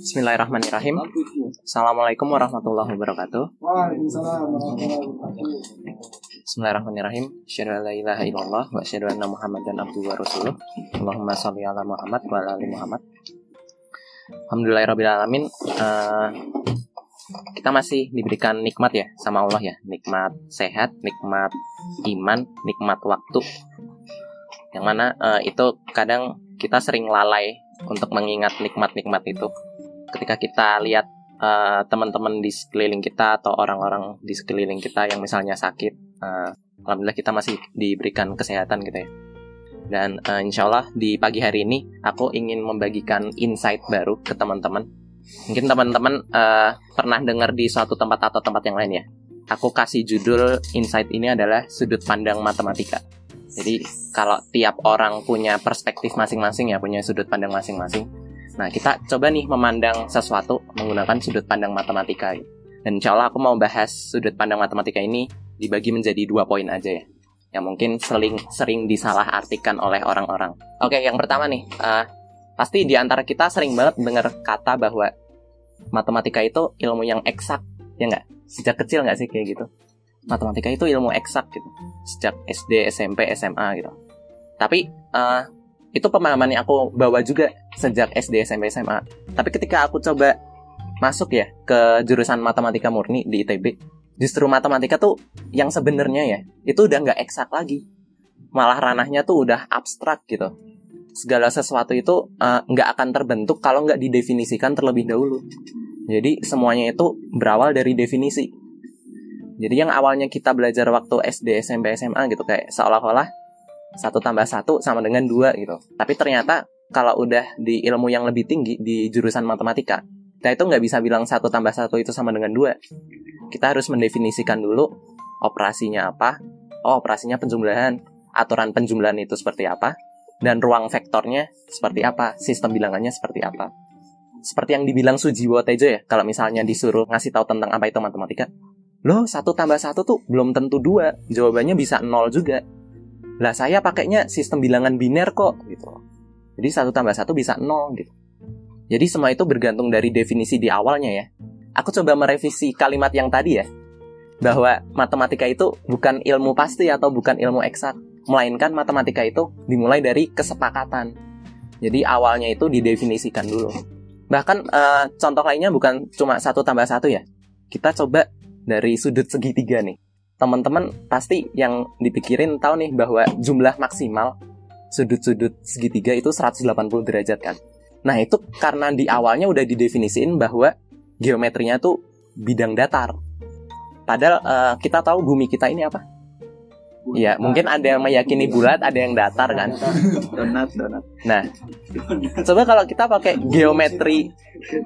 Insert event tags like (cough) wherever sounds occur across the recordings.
Bismillahirrahmanirrahim. Assalamualaikum warahmatullahi wabarakatuh. Waalaikumsalam warahmatullahi wabarakatuh. Bismillahirrahmanirrahim. Asyhadu an la ilaha illallah wa asyhadu anna Muhammadan abduhu wa rasuluh. Allahumma shalli ala Muhammad wa ala ali Muhammad. Alhamdulillahirabbil alamin. Eh, kita masih diberikan nikmat ya sama Allah ya. Nikmat sehat, nikmat iman, nikmat waktu. Yang mana eh, itu kadang kita sering lalai untuk mengingat nikmat-nikmat itu ketika kita lihat uh, teman-teman di sekeliling kita atau orang-orang di sekeliling kita yang misalnya sakit, uh, alhamdulillah kita masih diberikan kesehatan gitu ya. Dan uh, insya Allah di pagi hari ini aku ingin membagikan insight baru ke teman-teman. Mungkin teman-teman uh, pernah dengar di suatu tempat atau tempat yang lain ya. Aku kasih judul insight ini adalah sudut pandang matematika. Jadi kalau tiap orang punya perspektif masing-masing ya, punya sudut pandang masing-masing Nah, kita coba nih memandang sesuatu menggunakan sudut pandang matematika. Dan insya Allah aku mau bahas sudut pandang matematika ini dibagi menjadi dua poin aja ya. Yang mungkin sering sering disalahartikan oleh orang-orang. Oke, yang pertama nih, uh, pasti di antara kita sering banget dengar kata bahwa matematika itu ilmu yang eksak, ya nggak? Sejak kecil nggak sih kayak gitu? Matematika itu ilmu eksak gitu, sejak SD, SMP, SMA gitu. Tapi uh, itu pemahaman yang aku bawa juga sejak SD, SMP, SMA. Tapi ketika aku coba masuk ya ke jurusan matematika murni di ITB, justru matematika tuh yang sebenarnya ya itu udah nggak eksak lagi, malah ranahnya tuh udah abstrak gitu. Segala sesuatu itu uh, nggak akan terbentuk kalau nggak didefinisikan terlebih dahulu. Jadi semuanya itu berawal dari definisi. Jadi yang awalnya kita belajar waktu SD, SMP, SMA gitu kayak seolah-olah satu tambah satu sama dengan dua gitu. Tapi ternyata kalau udah di ilmu yang lebih tinggi di jurusan matematika, kita itu nggak bisa bilang satu tambah satu itu sama dengan dua. Kita harus mendefinisikan dulu operasinya apa. Oh, operasinya penjumlahan. Aturan penjumlahan itu seperti apa. Dan ruang vektornya seperti apa. Sistem bilangannya seperti apa. Seperti yang dibilang Sujiwo Tejo ya, kalau misalnya disuruh ngasih tahu tentang apa itu matematika. Loh, satu tambah satu tuh belum tentu dua. Jawabannya bisa nol juga lah saya pakainya sistem bilangan biner kok gitu. Jadi satu tambah satu bisa nol gitu. Jadi semua itu bergantung dari definisi di awalnya ya. Aku coba merevisi kalimat yang tadi ya. Bahwa matematika itu bukan ilmu pasti atau bukan ilmu eksak. Melainkan matematika itu dimulai dari kesepakatan. Jadi awalnya itu didefinisikan dulu. Bahkan e, contoh lainnya bukan cuma satu tambah satu ya. Kita coba dari sudut segitiga nih teman-teman pasti yang dipikirin tahu nih bahwa jumlah maksimal sudut-sudut segitiga itu 180 derajat kan. Nah itu karena di awalnya udah didefinisiin bahwa geometrinya tuh bidang datar. Padahal uh, kita tahu bumi kita ini apa? Iya, mungkin ada yang meyakini bulat, ada yang datar kan. Donat, donat. Nah, coba kalau kita pakai geometri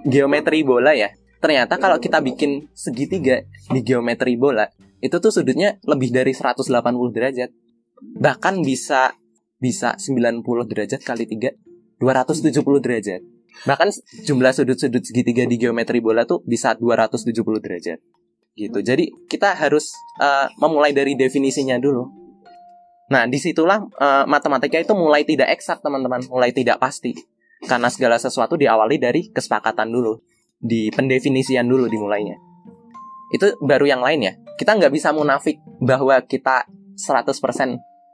geometri bola ya. Ternyata kalau kita bikin segitiga di geometri bola, itu tuh sudutnya lebih dari 180 derajat. Bahkan bisa bisa 90 derajat kali 3 270 derajat. Bahkan jumlah sudut-sudut segitiga di geometri bola tuh bisa 270 derajat. Gitu. Jadi kita harus uh, memulai dari definisinya dulu. Nah, di situlah uh, matematika itu mulai tidak eksak, teman-teman, mulai tidak pasti. Karena segala sesuatu diawali dari kesepakatan dulu, di pendefinisian dulu dimulainya. Itu baru yang lain ya kita nggak bisa munafik bahwa kita 100%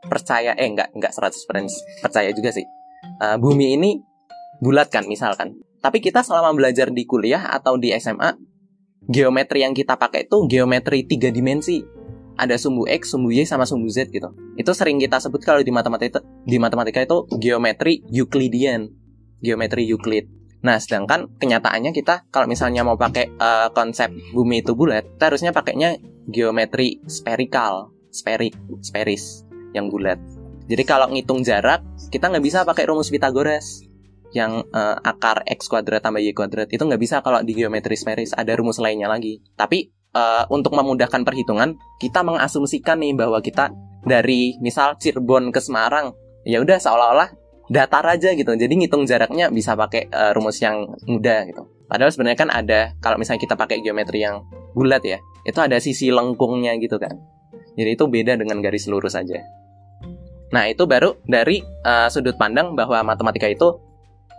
percaya eh nggak nggak 100% percaya juga sih. Uh, bumi ini bulat kan misalkan. Tapi kita selama belajar di kuliah atau di SMA geometri yang kita pakai itu geometri tiga dimensi. Ada sumbu x sumbu y sama sumbu z gitu. Itu sering kita sebut kalau di matematika di matematika itu geometri Euclidean. Geometri Euclid. Nah, sedangkan kenyataannya kita kalau misalnya mau pakai uh, konsep bumi itu bulat, kita harusnya pakainya geometri spherical, sferik, sferis yang bulat. Jadi kalau ngitung jarak, kita nggak bisa pakai rumus Pythagoras yang uh, akar x kuadrat tambah y kuadrat itu nggak bisa kalau di geometri sferis ada rumus lainnya lagi. Tapi uh, untuk memudahkan perhitungan, kita mengasumsikan nih bahwa kita dari misal Cirebon ke Semarang, ya udah seolah-olah datar aja gitu. Jadi ngitung jaraknya bisa pakai uh, rumus yang mudah gitu. Padahal sebenarnya kan ada kalau misalnya kita pakai geometri yang bulat ya, itu ada sisi lengkungnya gitu kan. Jadi itu beda dengan garis lurus saja. Nah, itu baru dari uh, sudut pandang bahwa matematika itu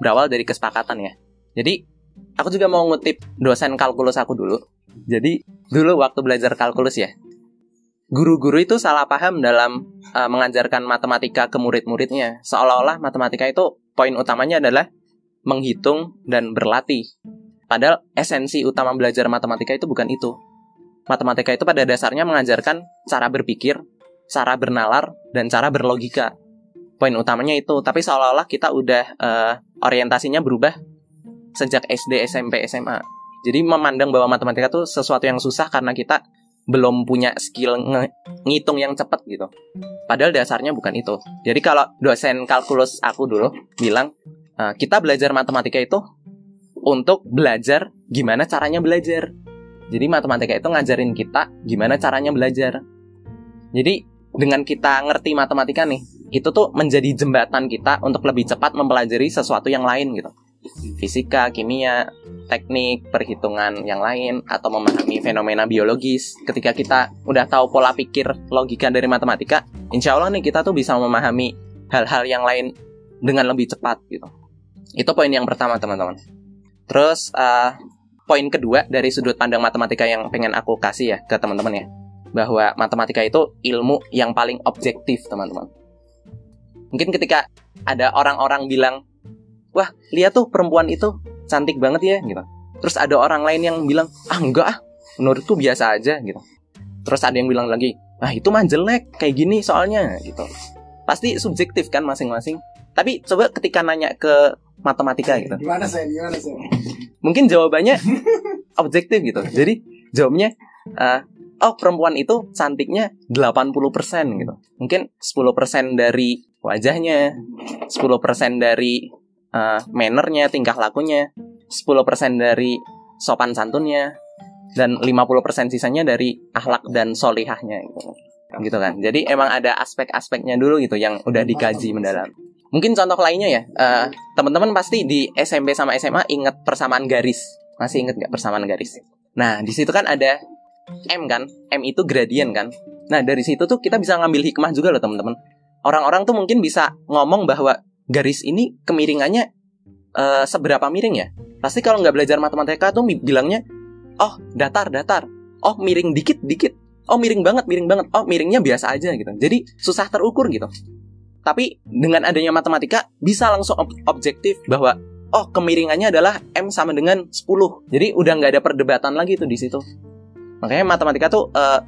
berawal dari kesepakatan ya. Jadi aku juga mau ngutip dosen kalkulus aku dulu. Jadi dulu waktu belajar kalkulus ya, guru-guru itu salah paham dalam uh, mengajarkan matematika ke murid-muridnya. Seolah-olah matematika itu poin utamanya adalah menghitung dan berlatih. Padahal esensi utama belajar matematika itu bukan itu. Matematika itu pada dasarnya mengajarkan cara berpikir, cara bernalar, dan cara berlogika. Poin utamanya itu, tapi seolah-olah kita udah uh, orientasinya berubah sejak SD, SMP, SMA. Jadi memandang bahwa matematika itu sesuatu yang susah karena kita belum punya skill nge ngitung yang cepat gitu. Padahal dasarnya bukan itu. Jadi kalau dosen kalkulus aku dulu bilang uh, kita belajar matematika itu untuk belajar gimana caranya belajar. Jadi matematika itu ngajarin kita gimana caranya belajar. Jadi dengan kita ngerti matematika nih, itu tuh menjadi jembatan kita untuk lebih cepat mempelajari sesuatu yang lain gitu fisika, kimia, teknik, perhitungan yang lain, atau memahami fenomena biologis. Ketika kita udah tahu pola pikir logika dari matematika, insya Allah nih kita tuh bisa memahami hal-hal yang lain dengan lebih cepat gitu. Itu poin yang pertama teman-teman. Terus uh, poin kedua dari sudut pandang matematika yang pengen aku kasih ya ke teman-teman ya, bahwa matematika itu ilmu yang paling objektif teman-teman. Mungkin ketika ada orang-orang bilang wah lihat tuh perempuan itu cantik banget ya gitu. Terus ada orang lain yang bilang ah enggak ah menurutku biasa aja gitu. Terus ada yang bilang lagi ah itu mah jelek kayak gini soalnya gitu. Pasti subjektif kan masing-masing tapi coba ketika nanya ke matematika gitu gimana saya gimana saya mungkin jawabannya (laughs) objektif gitu jadi jawabnya uh, oh perempuan itu cantiknya 80% gitu mungkin 10% dari wajahnya 10% dari uh, mannernya, tingkah lakunya, 10% dari sopan santunnya, dan 50% sisanya dari akhlak dan solihahnya gitu. gitu kan. Jadi emang ada aspek-aspeknya dulu gitu yang udah dikaji mendalam. Mungkin contoh lainnya ya, uh, teman-teman pasti di SMP sama SMA ingat persamaan garis. Masih inget nggak persamaan garis? Nah, di situ kan ada M kan, M itu gradien kan. Nah, dari situ tuh kita bisa ngambil hikmah juga loh teman-teman. Orang-orang tuh mungkin bisa ngomong bahwa garis ini kemiringannya uh, seberapa miring ya? Pasti kalau nggak belajar matematika tuh bilangnya, oh datar datar, oh miring dikit dikit, oh miring banget miring banget, oh miringnya biasa aja gitu. Jadi susah terukur gitu. Tapi dengan adanya matematika bisa langsung ob objektif bahwa oh kemiringannya adalah m sama dengan 10. Jadi udah nggak ada perdebatan lagi tuh di situ. Makanya matematika tuh uh,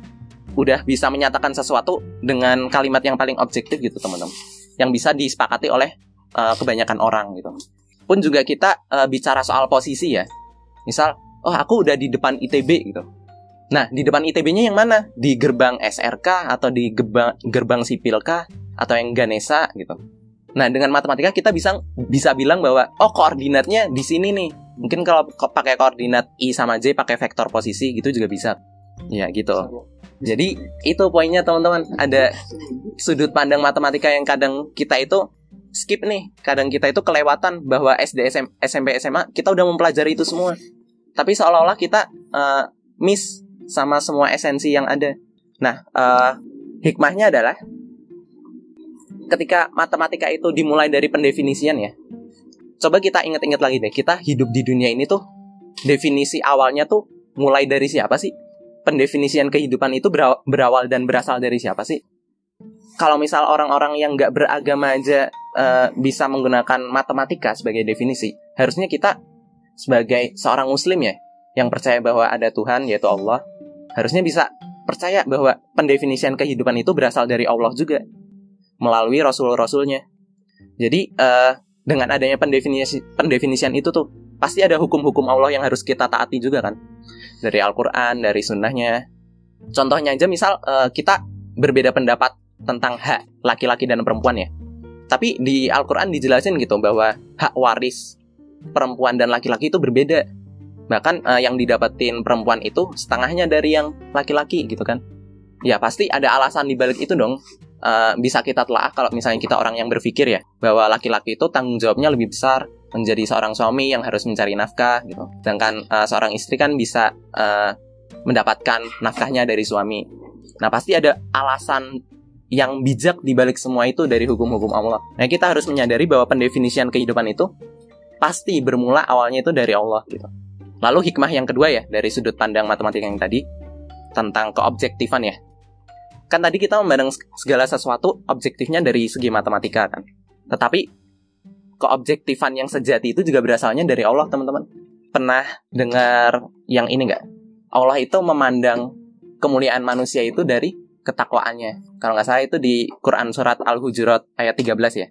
udah bisa menyatakan sesuatu dengan kalimat yang paling objektif gitu teman-teman. Yang bisa disepakati oleh uh, kebanyakan orang gitu. Pun juga kita uh, bicara soal posisi ya. Misal, oh aku udah di depan ITB gitu. Nah, di depan ITB-nya yang mana? Di gerbang SRK atau di gerbang gerbang sipil kah atau yang Ganesa gitu. Nah, dengan matematika kita bisa bisa bilang bahwa oh koordinatnya di sini nih. Mungkin kalau pakai koordinat i sama j pakai vektor posisi gitu juga bisa. Ya, gitu. Jadi itu poinnya teman-teman. Ada sudut pandang matematika yang kadang kita itu skip nih. Kadang kita itu kelewatan bahwa SD, SM, SMP, SMA kita udah mempelajari itu semua. Tapi seolah-olah kita uh, miss sama semua esensi yang ada. Nah, uh, hikmahnya adalah ketika matematika itu dimulai dari pendefinisian ya. Coba kita ingat-ingat lagi deh, kita hidup di dunia ini tuh definisi awalnya tuh mulai dari siapa sih? Pendefinisian kehidupan itu berawal dan berasal dari siapa sih? Kalau misal orang-orang yang nggak beragama aja uh, bisa menggunakan matematika sebagai definisi, harusnya kita sebagai seorang muslim ya, yang percaya bahwa ada Tuhan yaitu Allah, harusnya bisa percaya bahwa pendefinisian kehidupan itu berasal dari Allah juga melalui rasul-rasulnya. Jadi uh, dengan adanya pendefinisi pendefinisian itu tuh pasti ada hukum-hukum Allah yang harus kita taati juga kan dari Al-Quran, dari sunnahnya. Contohnya aja misal uh, kita berbeda pendapat tentang hak laki-laki dan perempuan ya. Tapi di Al-Quran dijelasin gitu bahwa hak waris perempuan dan laki-laki itu berbeda. Bahkan uh, yang didapetin perempuan itu setengahnya dari yang laki-laki gitu kan. Ya pasti ada alasan di balik itu dong. Uh, bisa kita telah kalau misalnya kita orang yang berpikir ya bahwa laki-laki itu tanggung jawabnya lebih besar menjadi seorang suami yang harus mencari nafkah gitu. Sedangkan uh, seorang istri kan bisa uh, mendapatkan nafkahnya dari suami. Nah pasti ada alasan yang bijak di balik semua itu dari hukum-hukum Allah. Nah, kita harus menyadari bahwa pendefinisian kehidupan itu pasti bermula awalnya itu dari Allah gitu. Lalu hikmah yang kedua ya dari sudut pandang matematika yang tadi tentang keobjektifan ya. Kan tadi kita memandang segala sesuatu objektifnya dari segi matematika kan. Tetapi keobjektifan yang sejati itu juga berasalnya dari Allah teman-teman. Pernah dengar yang ini nggak? Allah itu memandang kemuliaan manusia itu dari ketakwaannya. Kalau nggak salah itu di Quran surat Al-Hujurat ayat 13 ya.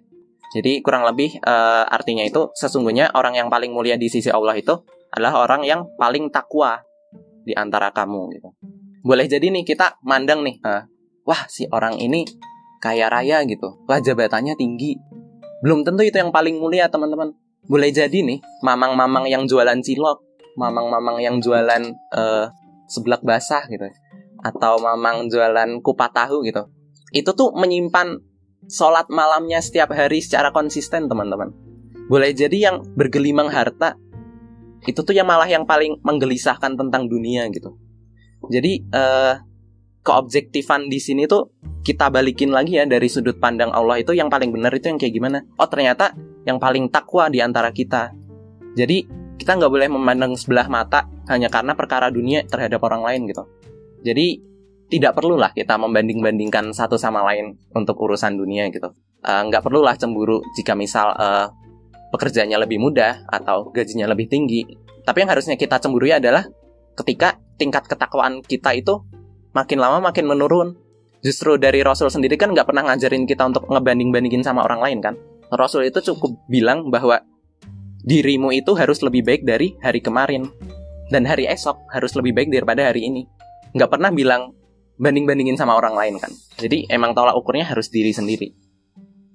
Jadi kurang lebih uh, artinya itu sesungguhnya orang yang paling mulia di sisi Allah itu adalah orang yang paling takwa di antara kamu gitu. Boleh jadi nih kita mandang nih, uh, wah si orang ini kaya raya gitu, wah jabatannya tinggi. Belum tentu itu yang paling mulia teman-teman. Boleh jadi nih mamang-mamang yang jualan cilok, mamang-mamang yang jualan uh, seblak basah gitu, atau mamang jualan kupat tahu gitu. Itu tuh menyimpan sholat malamnya setiap hari secara konsisten teman-teman. Boleh jadi yang bergelimang harta itu tuh yang malah yang paling menggelisahkan tentang dunia gitu. Jadi uh, keobjektifan di sini tuh kita balikin lagi ya dari sudut pandang Allah itu yang paling benar itu yang kayak gimana? Oh ternyata yang paling takwa di antara kita. Jadi kita nggak boleh memandang sebelah mata hanya karena perkara dunia terhadap orang lain gitu. Jadi tidak perlulah kita membanding-bandingkan satu sama lain untuk urusan dunia gitu. Uh, nggak perlulah cemburu jika misal uh, pekerjaannya lebih mudah atau gajinya lebih tinggi. Tapi yang harusnya kita cemburu adalah ketika tingkat ketakwaan kita itu makin lama makin menurun. Justru dari Rasul sendiri kan nggak pernah ngajarin kita untuk ngebanding-bandingin sama orang lain kan. Rasul itu cukup bilang bahwa dirimu itu harus lebih baik dari hari kemarin. Dan hari esok harus lebih baik daripada hari ini. Nggak pernah bilang banding-bandingin sama orang lain kan. Jadi emang tolak ukurnya harus diri sendiri.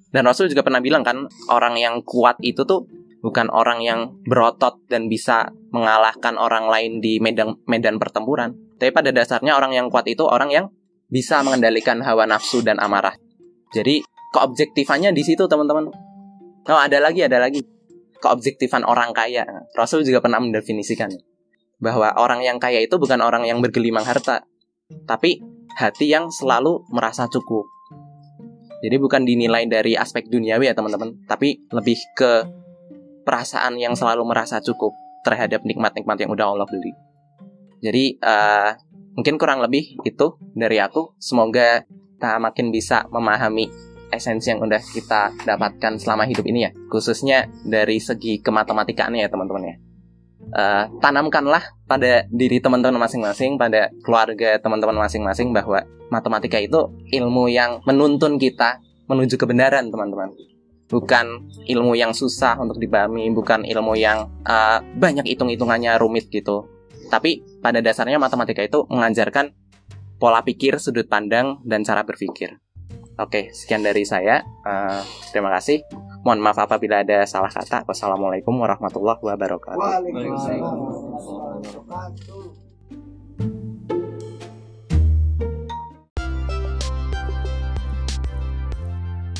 Dan Rasul juga pernah bilang kan, orang yang kuat itu tuh bukan orang yang berotot dan bisa mengalahkan orang lain di medan medan pertempuran. Tapi pada dasarnya orang yang kuat itu orang yang bisa mengendalikan hawa nafsu dan amarah. Jadi keobjektifannya di situ teman-teman. Oh ada lagi ada lagi keobjektifan orang kaya. Rasul juga pernah mendefinisikan bahwa orang yang kaya itu bukan orang yang bergelimang harta, tapi hati yang selalu merasa cukup. Jadi bukan dinilai dari aspek duniawi ya teman-teman, tapi lebih ke perasaan yang selalu merasa cukup terhadap nikmat-nikmat yang udah Allah beli. Jadi uh, mungkin kurang lebih itu dari aku. Semoga kita makin bisa memahami esensi yang udah kita dapatkan selama hidup ini ya, khususnya dari segi kematematikaannya ya teman-teman ya uh, tanamkanlah pada diri teman-teman masing-masing, pada keluarga teman-teman masing-masing bahwa matematika itu ilmu yang menuntun kita menuju kebenaran, teman-teman. Bukan ilmu yang susah untuk dipahami, bukan ilmu yang uh, banyak hitung-hitungannya rumit gitu. Tapi pada dasarnya matematika itu mengajarkan pola pikir, sudut pandang, dan cara berpikir. Oke, sekian dari saya. Uh, terima kasih. Mohon maaf apabila ada salah kata. Wassalamualaikum warahmatullahi wabarakatuh. Waalaikumsalam